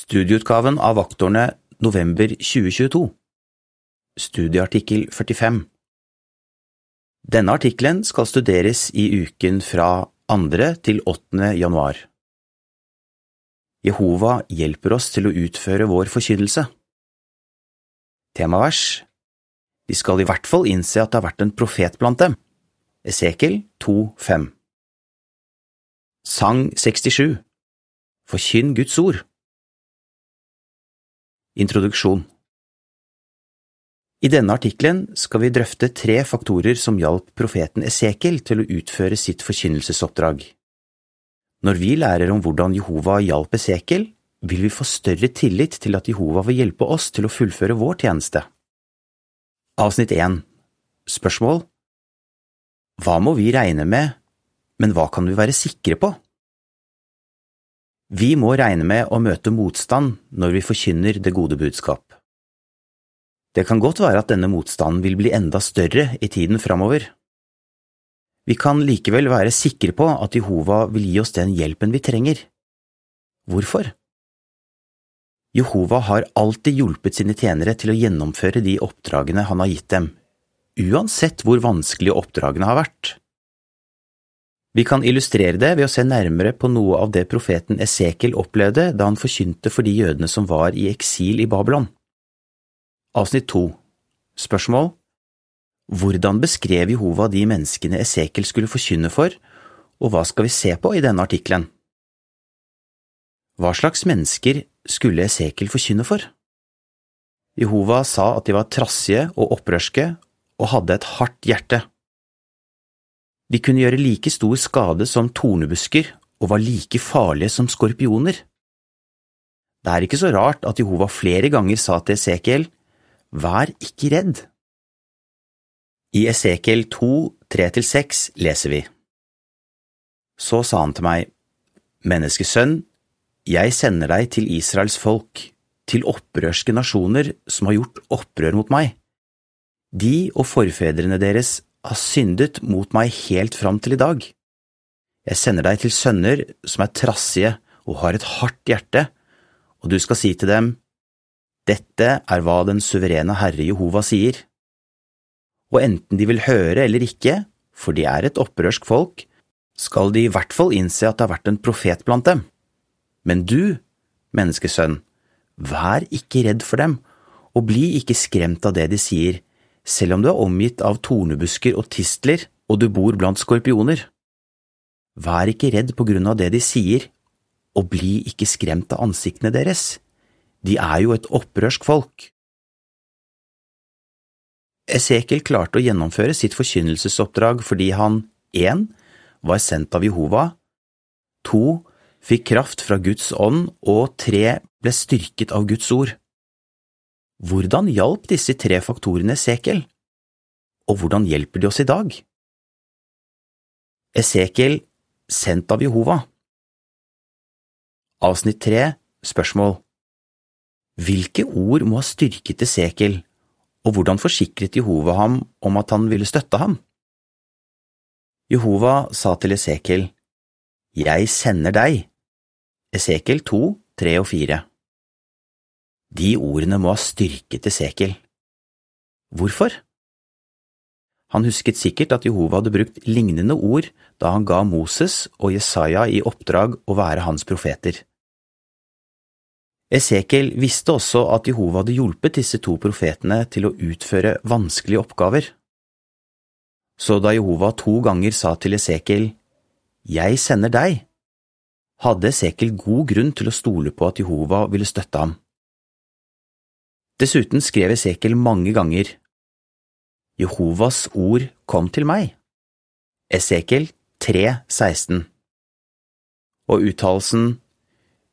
Studieutgaven av Vaktorene november 2022 Studieartikkel 45 Denne artikkelen skal studeres i uken fra 2. til 8. januar. Jehova hjelper oss til å utføre vår forkynnelse. Temavers De skal i hvert fall innse at det har vært en profet blant dem. Esekel 2,5 Sang 67 Forkynn Guds ord Introduksjon I denne artikkelen skal vi drøfte tre faktorer som hjalp profeten Esekiel til å utføre sitt forkynnelsesoppdrag. Når vi lærer om hvordan Jehova hjalp Esekiel, vil vi få større tillit til at Jehova vil hjelpe oss til å fullføre vår tjeneste. Avsnitt 1 Spørsmål Hva må vi regne med, men hva kan vi være sikre på? Vi må regne med å møte motstand når vi forkynner det gode budskap. Det kan godt være at denne motstanden vil bli enda større i tiden framover. Vi kan likevel være sikre på at Jehova vil gi oss den hjelpen vi trenger. Hvorfor? Jehova har alltid hjulpet sine tjenere til å gjennomføre de oppdragene han har gitt dem, uansett hvor vanskelige oppdragene har vært. Vi kan illustrere det ved å se nærmere på noe av det profeten Esekel opplevde da han forkynte for de jødene som var i eksil i Babylon. Avsnitt 2 Spørsmål Hvordan beskrev Jehova de menneskene Esekel skulle forkynne for, og hva skal vi se på i denne artikkelen? Hva slags mennesker skulle Esekel forkynne for? Jehova sa at de var trassige og opprørske og hadde et hardt hjerte. De kunne gjøre like stor skade som tornebusker og var like farlige som skorpioner. Det er ikke så rart at Jehova flere ganger sa til Esekiel, Vær ikke redd. I Esekiel 2, 3–6 leser vi. Så sa han til meg, Menneskesønn, jeg sender deg til Israels folk, til opprørske nasjoner som har gjort opprør mot meg. De og forfedrene deres har syndet mot meg helt fram til i dag. Jeg sender deg til sønner som er trassige og har et hardt hjerte, og du skal si til dem, Dette er hva den suverene Herre Jehova sier. Og enten de vil høre eller ikke, for de er et opprørsk folk, skal de i hvert fall innse at det har vært en profet blant dem. Men du, menneskesønn, vær ikke redd for dem, og bli ikke skremt av det de sier, selv om du er omgitt av tornebusker og tistler og du bor blant skorpioner. Vær ikke redd på grunn av det de sier, og bli ikke skremt av ansiktene deres, de er jo et opprørsk folk. Esekiel klarte å gjennomføre sitt forkynnelsesoppdrag fordi han 1. var sendt av Jehova, 2. fikk kraft fra Guds ånd og 3. ble styrket av Guds ord. Hvordan hjalp disse tre faktorene Esekiel, og hvordan hjelper de oss i dag? Esekiel, sendt av Jehova Avsnitt tre Spørsmål Hvilke ord må ha styrket Esekiel, og hvordan forsikret Jehova ham om at han ville støtte ham? Jehova sa til Esekiel, Jeg sender deg. Esekiel 2, 3 og 4 de ordene må ha styrket Esekiel. Hvorfor? Han husket sikkert at Jehova hadde brukt lignende ord da han ga Moses og Jesaja i oppdrag å være hans profeter. Esekiel visste også at Jehova hadde hjulpet disse to profetene til å utføre vanskelige oppgaver. Så da Jehova to ganger sa til Esekiel, Jeg sender deg, hadde Esekiel god grunn til å stole på at Jehova ville støtte ham. Dessuten skrev Esekiel mange ganger Jehovas ord kom til meg. Esekiel 3, 16 Og uttalelsen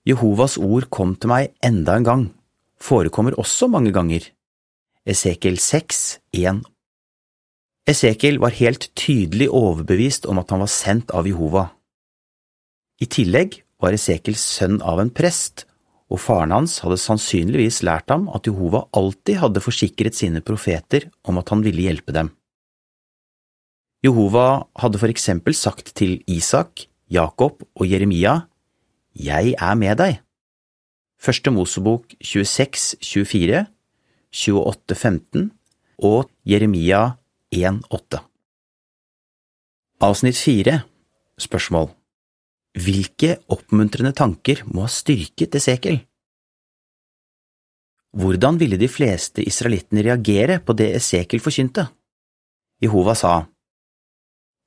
Jehovas ord kom til meg enda en gang forekommer også mange ganger. Esekiel 6, 1 Esekiel var helt tydelig overbevist om at han var sendt av Jehova. I tillegg var Esekiel sønn av en prest og faren hans hadde sannsynligvis lært ham at Jehova alltid hadde forsikret sine profeter om at han ville hjelpe dem. Jehova hadde for eksempel sagt til Isak, Jakob og Jeremia, Jeg er med deg. Første Mosebok 26, 24, 28, 15 og Jeremia 1, 8. Avsnitt 4 Spørsmål Hvilke oppmuntrende tanker må ha styrket Esekel? Hvordan ville de fleste israelittene reagere på det Esekel forkynte? Jehova sa,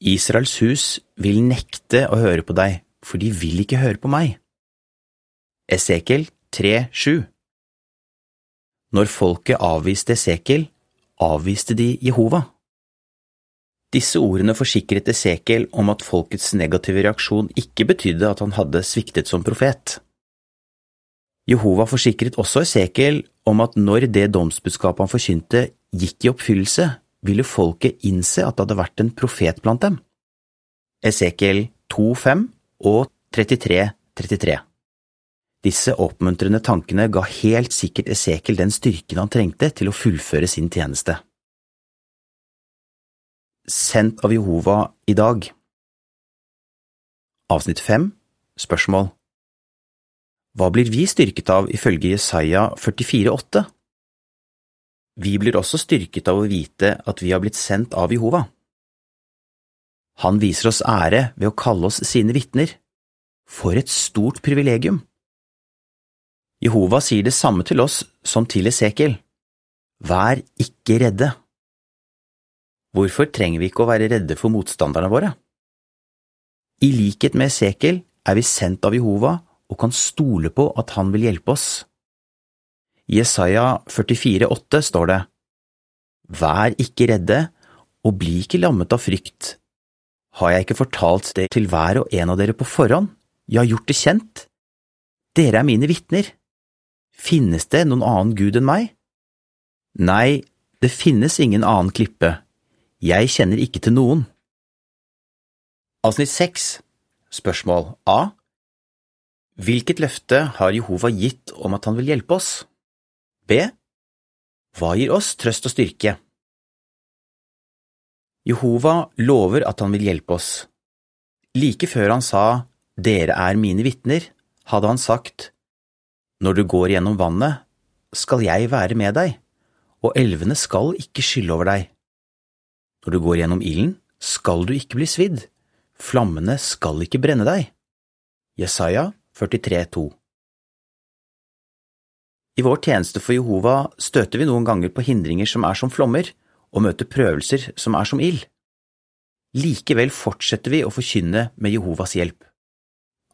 Israels hus vil nekte å høre på deg, for de vil ikke høre på meg. Esekel 3,7 Når folket avviste Esekel, avviste de Jehova. Disse ordene forsikret Esekiel om at folkets negative reaksjon ikke betydde at han hadde sviktet som profet. Jehova forsikret også Esekiel om at når det domsbudskapet han forkynte, gikk i oppfyllelse, ville folket innse at det hadde vært en profet blant dem. Esekiel 2,5 og 33,33 Disse oppmuntrende tankene ga helt sikkert Esekiel den styrken han trengte til å fullføre sin tjeneste. Sendt av Jehova i dag Avsnitt 5 Spørsmål Hva blir vi styrket av ifølge Jesaja 44,8? Vi blir også styrket av å vite at vi har blitt sendt av Jehova. Han viser oss ære ved å kalle oss sine vitner. For et stort privilegium! Jehova sier det samme til oss som til Esekiel. Vær ikke redde. Hvorfor trenger vi ikke å være redde for motstanderne våre? I likhet med Esekel er vi sendt av Jehova og kan stole på at han vil hjelpe oss. I Jesaja 44,8 står det, Vær ikke redde og bli ikke lammet av frykt. Har jeg ikke fortalt det til hver og en av dere på forhånd, jeg har gjort det kjent? Dere er mine vitner. Finnes det noen annen gud enn meg? Nei, det finnes ingen annen klippe, jeg kjenner ikke til noen. Avsnitt 6 Spørsmål A Hvilket løfte har Jehova gitt om at han vil hjelpe oss? B. Hva gir oss trøst og styrke? Jehova lover at han vil hjelpe oss. Like før han sa Dere er mine vitner, hadde han sagt når du går gjennom vannet, skal jeg være med deg, og elvene skal ikke skylle over deg. Når du går gjennom ilden, skal du ikke bli svidd, flammene skal ikke brenne deg. Jesaja 43,2 I vår tjeneste for Jehova støter vi noen ganger på hindringer som er som flommer, og møter prøvelser som er som ild. Likevel fortsetter vi å forkynne med Jehovas hjelp.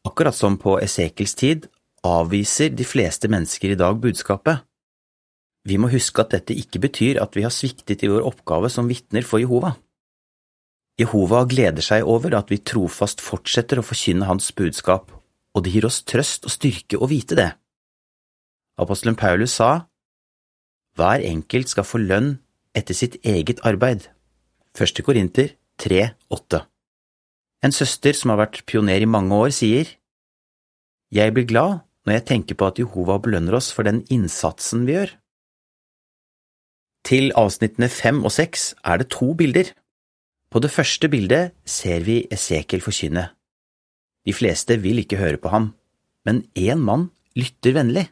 Akkurat som på Esekels tid avviser de fleste mennesker i dag budskapet. Vi må huske at dette ikke betyr at vi har sviktet i vår oppgave som vitner for Jehova. Jehova gleder seg over at vi trofast fortsetter å forkynne hans budskap, og det gir oss trøst og styrke å vite det. Apostelen Paulus sa, Hver enkelt skal få lønn etter sitt eget arbeid. Første Korinter 3, 8. En søster som har vært pioner i mange år, sier, Jeg blir glad når jeg tenker på at Jehova belønner oss for den innsatsen vi gjør. Til avsnittene fem og seks er det to bilder. På det første bildet ser vi Esekiel forkynne. De fleste vil ikke høre på ham, men én mann lytter vennlig.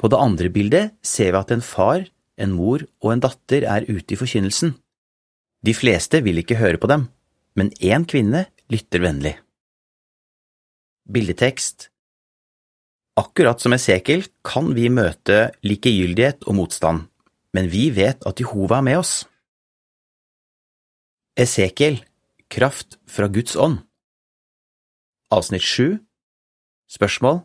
På det andre bildet ser vi at en far, en mor og en datter er ute i forkynnelsen. De fleste vil ikke høre på dem, men én kvinne lytter vennlig. Bildetekst Akkurat som Esekiel kan vi møte likegyldighet og motstand, men vi vet at Jehova er med oss. Esekiel Kraft fra Guds ånd Avsnitt 7 Spørsmål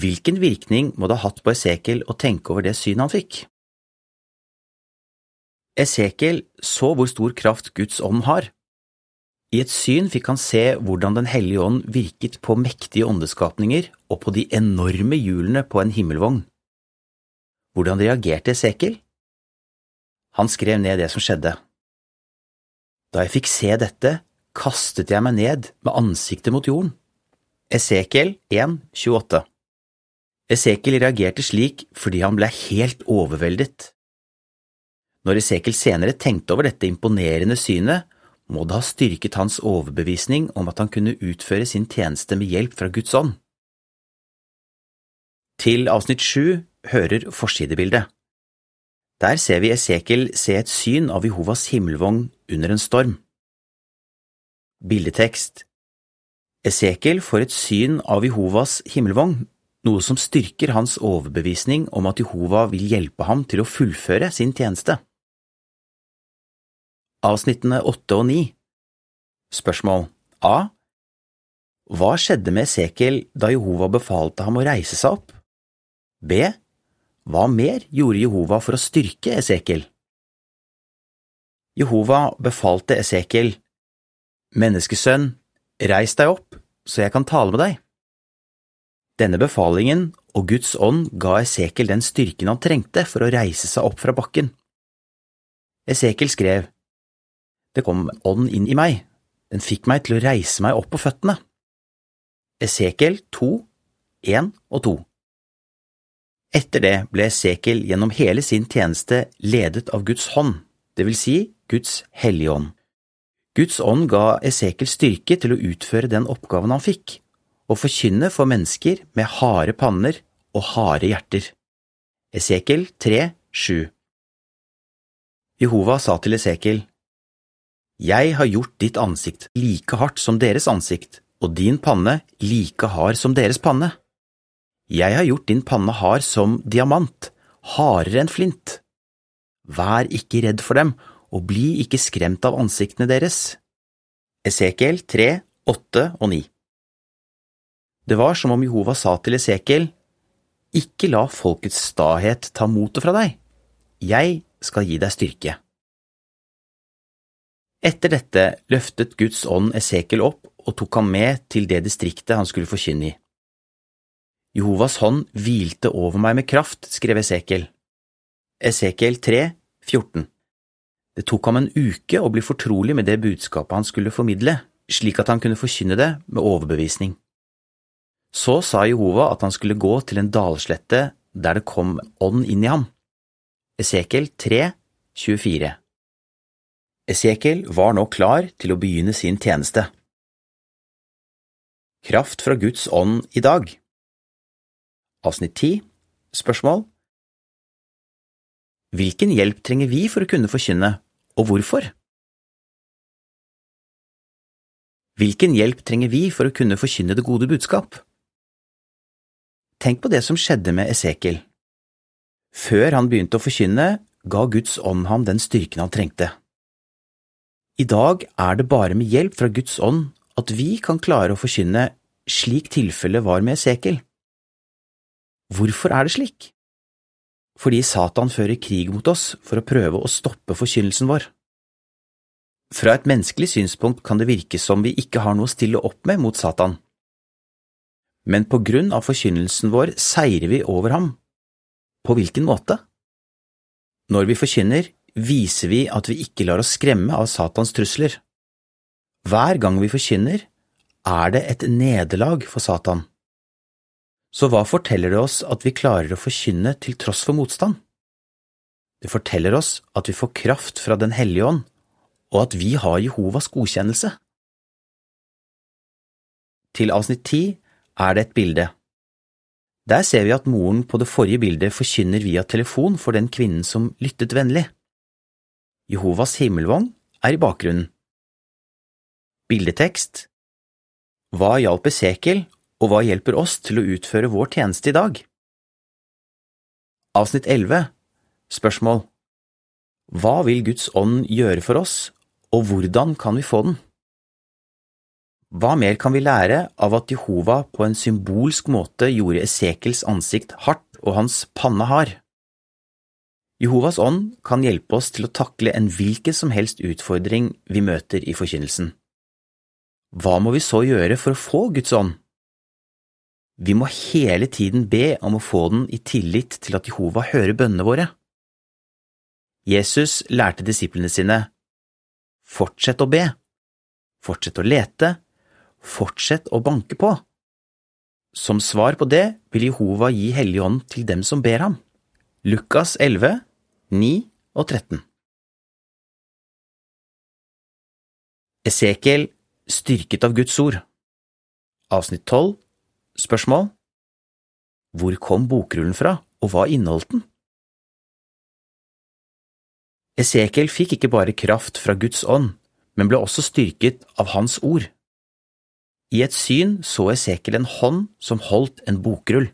Hvilken virkning må det ha hatt på Esekiel å tenke over det synet han fikk? Esekiel så hvor stor kraft Guds ånd har. I et syn fikk han se hvordan Den hellige ånd virket på mektige åndeskapninger og på de enorme hjulene på en himmelvogn. Hvordan reagerte Esekiel? Han skrev ned det som skjedde. Da jeg fikk se dette, kastet jeg meg ned med ansiktet mot jorden. Esekiel 1, 28 Esekiel reagerte slik fordi han ble helt overveldet. Når Esekiel senere tenkte over dette imponerende synet, må det ha styrket hans overbevisning om at han kunne utføre sin tjeneste med hjelp fra Guds ånd. Til avsnitt sju hører forsidebildet. Der ser vi Esekiel se et syn av Jehovas himmelvogn under en storm. Bildetekst Esekiel får et syn av Jehovas himmelvogn, noe som styrker hans overbevisning om at Jehova vil hjelpe ham til å fullføre sin tjeneste. Avsnittene åtte og ni Spørsmål A. Hva skjedde med Esekiel da Jehova befalte ham å reise seg opp? B. Hva mer gjorde Jehova for å styrke Esekiel? Jehova befalte Esekiel, Menneskesønn, reis deg opp, så jeg kan tale med deg. Denne befalingen og Guds ånd ga Esekiel den styrken han trengte for å reise seg opp fra bakken. Esekiel skrev, Det kom ånd inn i meg, den fikk meg til å reise meg opp på føttene. Esekiel 2, 1 og 2 Etter det ble Esekiel gjennom hele sin tjeneste ledet av Guds hånd, det vil si Guds hellige ånd. Guds ånd ga Esekiel styrke til å utføre den oppgaven han fikk, å forkynne for mennesker med harde panner og harde hjerter. Esekiel 3, 7 Jehova sa til Esekiel, Jeg har gjort ditt ansikt like hardt som deres ansikt, og din panne like hard som deres panne. Jeg har gjort din panne hard som diamant, hardere enn flint. Vær ikke redd for dem, og bli ikke skremt av ansiktene deres. Esekiel 3, 8 og 9 Det var som om Jehova sa til Esekiel, Ikke la folkets stahet ta motet fra deg, jeg skal gi deg styrke. Etter dette løftet Guds ånd Esekiel opp og tok ham med til det distriktet han skulle forkynne i. Jehovas hånd hvilte over meg med kraft, skrev Esekiel. Esekiel 3, 14 Det tok ham en uke å bli fortrolig med det budskapet han skulle formidle, slik at han kunne forkynne det med overbevisning. Så sa Jehova at han skulle gå til en dalslette der det kom ånd inn i ham. Esekiel 3, 24 Esekiel var nå klar til å begynne sin tjeneste. Kraft fra Guds ånd i dag Avsnitt 10 Spørsmål Hvilken hjelp trenger vi for å kunne forkynne, og hvorfor? Hvilken hjelp trenger vi for å kunne forkynne det gode budskap? Tenk på det som skjedde med Esekiel. Før han begynte å forkynne, ga Guds ånd ham den styrken han trengte. I dag er det bare med hjelp fra Guds ånd at vi kan klare å forkynne slik tilfellet var med Esekiel. Hvorfor er det slik? Fordi Satan fører krig mot oss for å prøve å stoppe forkynnelsen vår. Fra et menneskelig synspunkt kan det virke som vi ikke har noe å stille opp med mot Satan. Men på grunn av forkynnelsen vår seirer vi over ham. På hvilken måte? Når vi forkynner, viser vi at vi ikke lar oss skremme av Satans trusler. Hver gang vi forkynner, er det et nederlag for Satan. Så hva forteller det oss at vi klarer å forkynne til tross for motstand? Det forteller oss at vi får kraft fra Den hellige ånd, og at vi har Jehovas godkjennelse. Til avsnitt ti er det et bilde. Der ser vi at moren på det forrige bildet forkynner via telefon for den kvinnen som lyttet vennlig. Jehovas himmelvogn er i bakgrunnen. Bildetekst Hva hjalp Esekiel og hva hjelper oss til å utføre vår tjeneste i dag? Avsnitt 11 Spørsmål Hva vil Guds ånd gjøre for oss, og hvordan kan vi få den? Hva mer kan vi lære av at Jehova på en symbolsk måte gjorde Esekels ansikt hardt og hans panne hard? Jehovas ånd kan hjelpe oss til å takle en hvilken som helst utfordring vi møter i forkynnelsen. Hva må vi så gjøre for å få Guds ånd? Vi må hele tiden be om å få den i tillit til at Jehova hører bønnene våre. Jesus lærte disiplene sine fortsett å be, fortsett å lete, fortsett å banke på. Som svar på det vil Jehova gi Helligånden til dem som ber ham. Lukas 11, 9 og 13 Esekiel styrket av Guds ord Avsnitt 12 Spørsmål Hvor kom bokrullen fra, og hva inneholdt den? Esekiel fikk ikke bare kraft fra Guds ånd, men ble også styrket av Hans ord. I et syn så Esekiel en hånd som holdt en bokrull.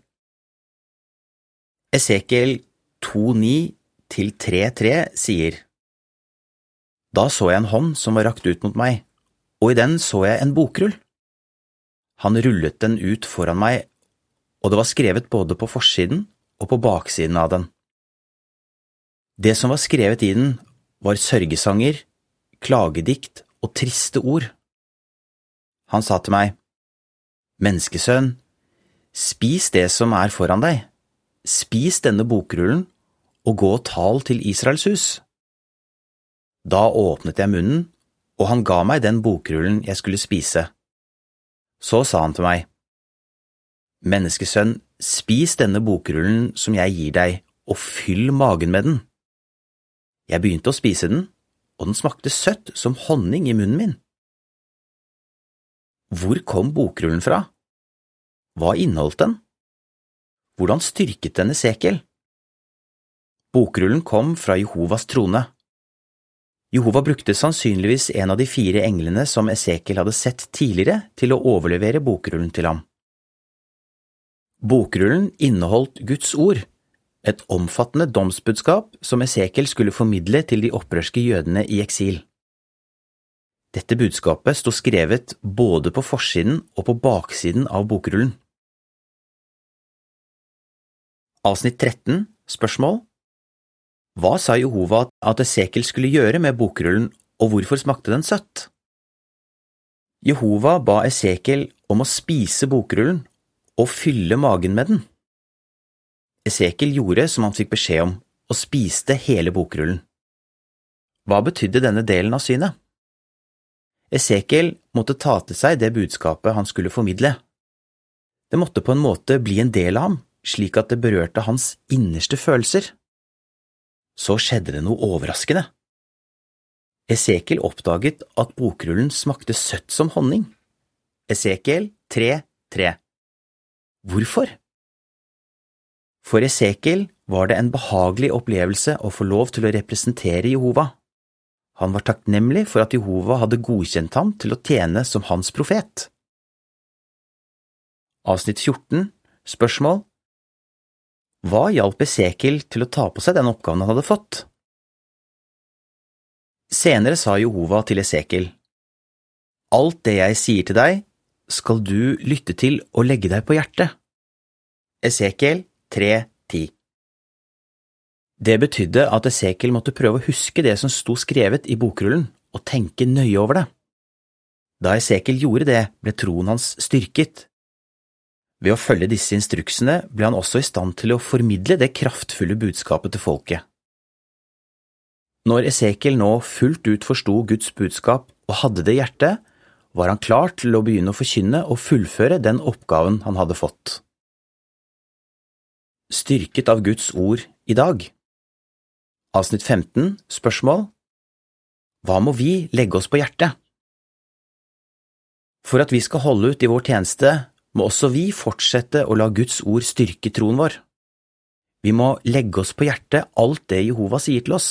Esekiel 2,9 til 3,3 sier Da så jeg en hånd som var rakt ut mot meg, og i den så jeg en bokrull. Han rullet den ut foran meg, og det var skrevet både på forsiden og på baksiden av den. Det som var skrevet i den, var sørgesanger, klagedikt og triste ord. Han sa til meg, Menneskesønn, spis det som er foran deg, spis denne bokrullen og gå og tal til Israels hus. Da åpnet jeg munnen, og han ga meg den bokrullen jeg skulle spise. Så sa han til meg, Menneskesønn, spis denne bokrullen som jeg gir deg, og fyll magen med den. Jeg begynte å spise den, og den smakte søtt som honning i munnen min. Hvor kom bokrullen fra? Hva inneholdt den? Hvordan styrket den Esekiel? Bokrullen kom fra Jehovas trone. Jehova brukte sannsynligvis en av de fire englene som Esekiel hadde sett tidligere, til å overlevere bokrullen til ham. Bokrullen inneholdt Guds ord, et omfattende domsbudskap som Esekiel skulle formidle til de opprørske jødene i eksil. Dette budskapet sto skrevet både på forsiden og på baksiden av bokrullen. Avsnitt 13, spørsmål Hva sa Jehova at Esekiel skulle gjøre med bokrullen, og hvorfor smakte den søtt? Jehova ba Esekiel om å spise bokrullen og fylle magen med den. Esekiel gjorde som han fikk beskjed om, og spiste hele bokrullen. Hva betydde denne delen av synet? Esekiel måtte ta til seg det budskapet han skulle formidle. Det måtte på en måte bli en del av ham, slik at det berørte hans innerste følelser. Så skjedde det noe overraskende. Esekiel oppdaget at bokrullen smakte søtt som honning. Esekiel 3.3 Hvorfor? For Esekiel var det en behagelig opplevelse å få lov til å representere Jehova. Han var takknemlig for at Jehova hadde godkjent ham til å tjene som hans profet. Avsnitt 14 Spørsmål Hva hjalp Esekiel til å ta på seg den oppgaven han hadde fått? Senere sa Jehova til Esekiel, Alt det jeg sier til deg, skal du lytte til og legge deg på hjertet. Esekiel 3.10 Det betydde at Esekiel måtte prøve å huske det som sto skrevet i bokrullen, og tenke nøye over det. Da Esekiel gjorde det, ble troen hans styrket. Ved å følge disse instruksene ble han også i stand til å formidle det kraftfulle budskapet til folket. Når Esekiel nå fullt ut forsto Guds budskap og hadde det i hjertet, var han klar til å begynne å forkynne og fullføre den oppgaven han hadde fått styrket av Guds ord i dag. Avsnitt 15 Spørsmål Hva må vi legge oss på hjertet? For at vi skal holde ut i vår tjeneste, må også vi fortsette å la Guds ord styrke troen vår. Vi må legge oss på hjertet alt det Jehova sier til oss.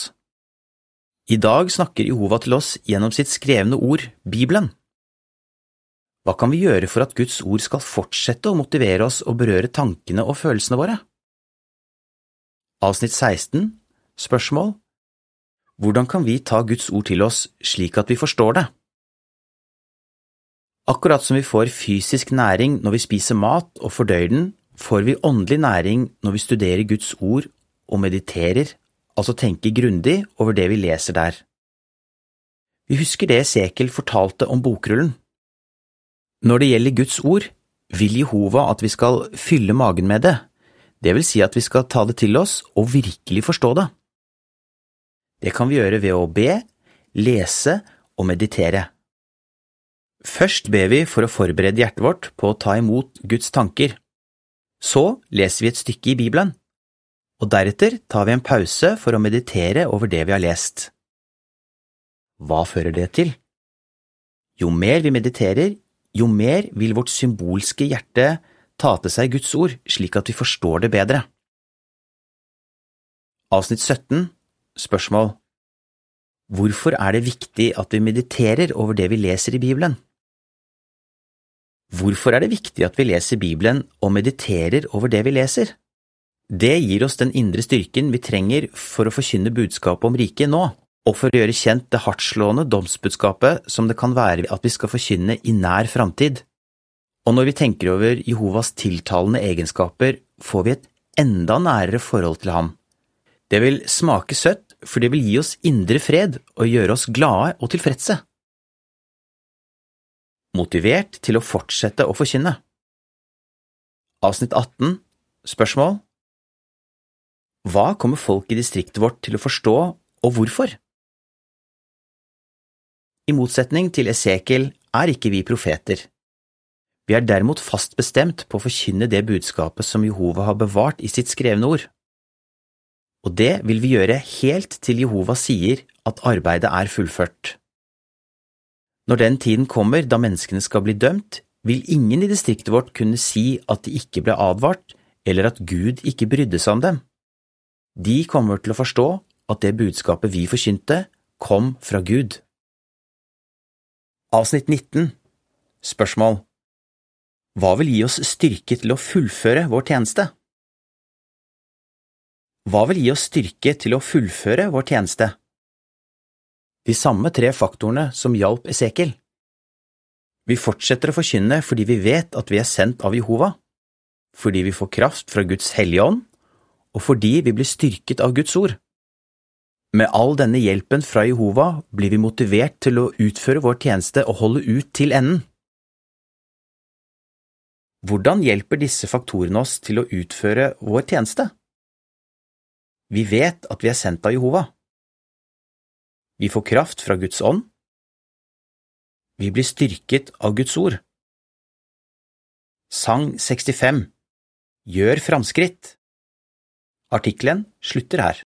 I dag snakker Jehova til oss gjennom sitt skrevne ord, Bibelen. Hva kan vi gjøre for at Guds ord skal fortsette å motivere oss og berøre tankene og følelsene våre? Avsnitt 16 Spørsmål Hvordan kan vi ta Guds ord til oss slik at vi forstår det? Akkurat som vi får fysisk næring når vi spiser mat og fordøyer den, får vi åndelig næring når vi studerer Guds ord og mediterer, altså tenker grundig over det vi leser der. Vi husker det Sekel fortalte om bokrullen. Når det gjelder Guds ord, vil Jehova at vi skal fylle magen med det, det vil si at vi skal ta det til oss og virkelig forstå det. Det kan vi gjøre ved å be, lese og meditere. Først ber vi for å forberede hjertet vårt på å ta imot Guds tanker. Så leser vi et stykke i Bibelen, og deretter tar vi en pause for å meditere over det vi har lest. Hva fører det til? Jo mer vi mediterer, jo mer vil vårt symbolske hjerte ta til seg Guds ord slik at vi forstår det bedre. Avsnitt 17 Spørsmål Hvorfor er det viktig at vi mediterer over det vi leser i Bibelen? Hvorfor er det viktig at vi leser Bibelen og mediterer over det vi leser? Det gir oss den indre styrken vi trenger for å forkynne budskapet om riket nå, og for å gjøre kjent det hardtslående domsbudskapet som det kan være at vi skal forkynne i nær framtid. Og når vi tenker over Jehovas tiltalende egenskaper, får vi et enda nærere forhold til ham. Det vil smake søtt, for det vil gi oss indre fred og gjøre oss glade og tilfredse. Motivert til å fortsette å forkynne. Avsnitt 18 Spørsmål Hva kommer folk i distriktet vårt til å forstå, og hvorfor? I motsetning til Esekiel er ikke vi profeter. Vi er derimot fast bestemt på å forkynne det budskapet som Jehova har bevart i sitt skrevne ord. Og det vil vi gjøre helt til Jehova sier at arbeidet er fullført. Når den tiden kommer da menneskene skal bli dømt, vil ingen i distriktet vårt kunne si at de ikke ble advart, eller at Gud ikke brydde seg om dem. De kommer til å forstå at det budskapet vi forkynte, kom fra Gud. Avsnitt 19 Spørsmål hva vil gi oss styrke til å fullføre vår tjeneste? Hva vil gi oss styrke til å fullføre vår tjeneste? De samme tre faktorene som hjalp Esekiel. Vi fortsetter å forkynne fordi vi vet at vi er sendt av Jehova, fordi vi får kraft fra Guds hellige ånd, og fordi vi blir styrket av Guds ord. Med all denne hjelpen fra Jehova blir vi motivert til å utføre vår tjeneste og holde ut til enden. Hvordan hjelper disse faktorene oss til å utføre vår tjeneste? Vi vet at vi er sendt av Jehova. Vi får kraft fra Guds ånd. Vi blir styrket av Guds ord. Sang 65 Gjør framskritt Artikkelen slutter her.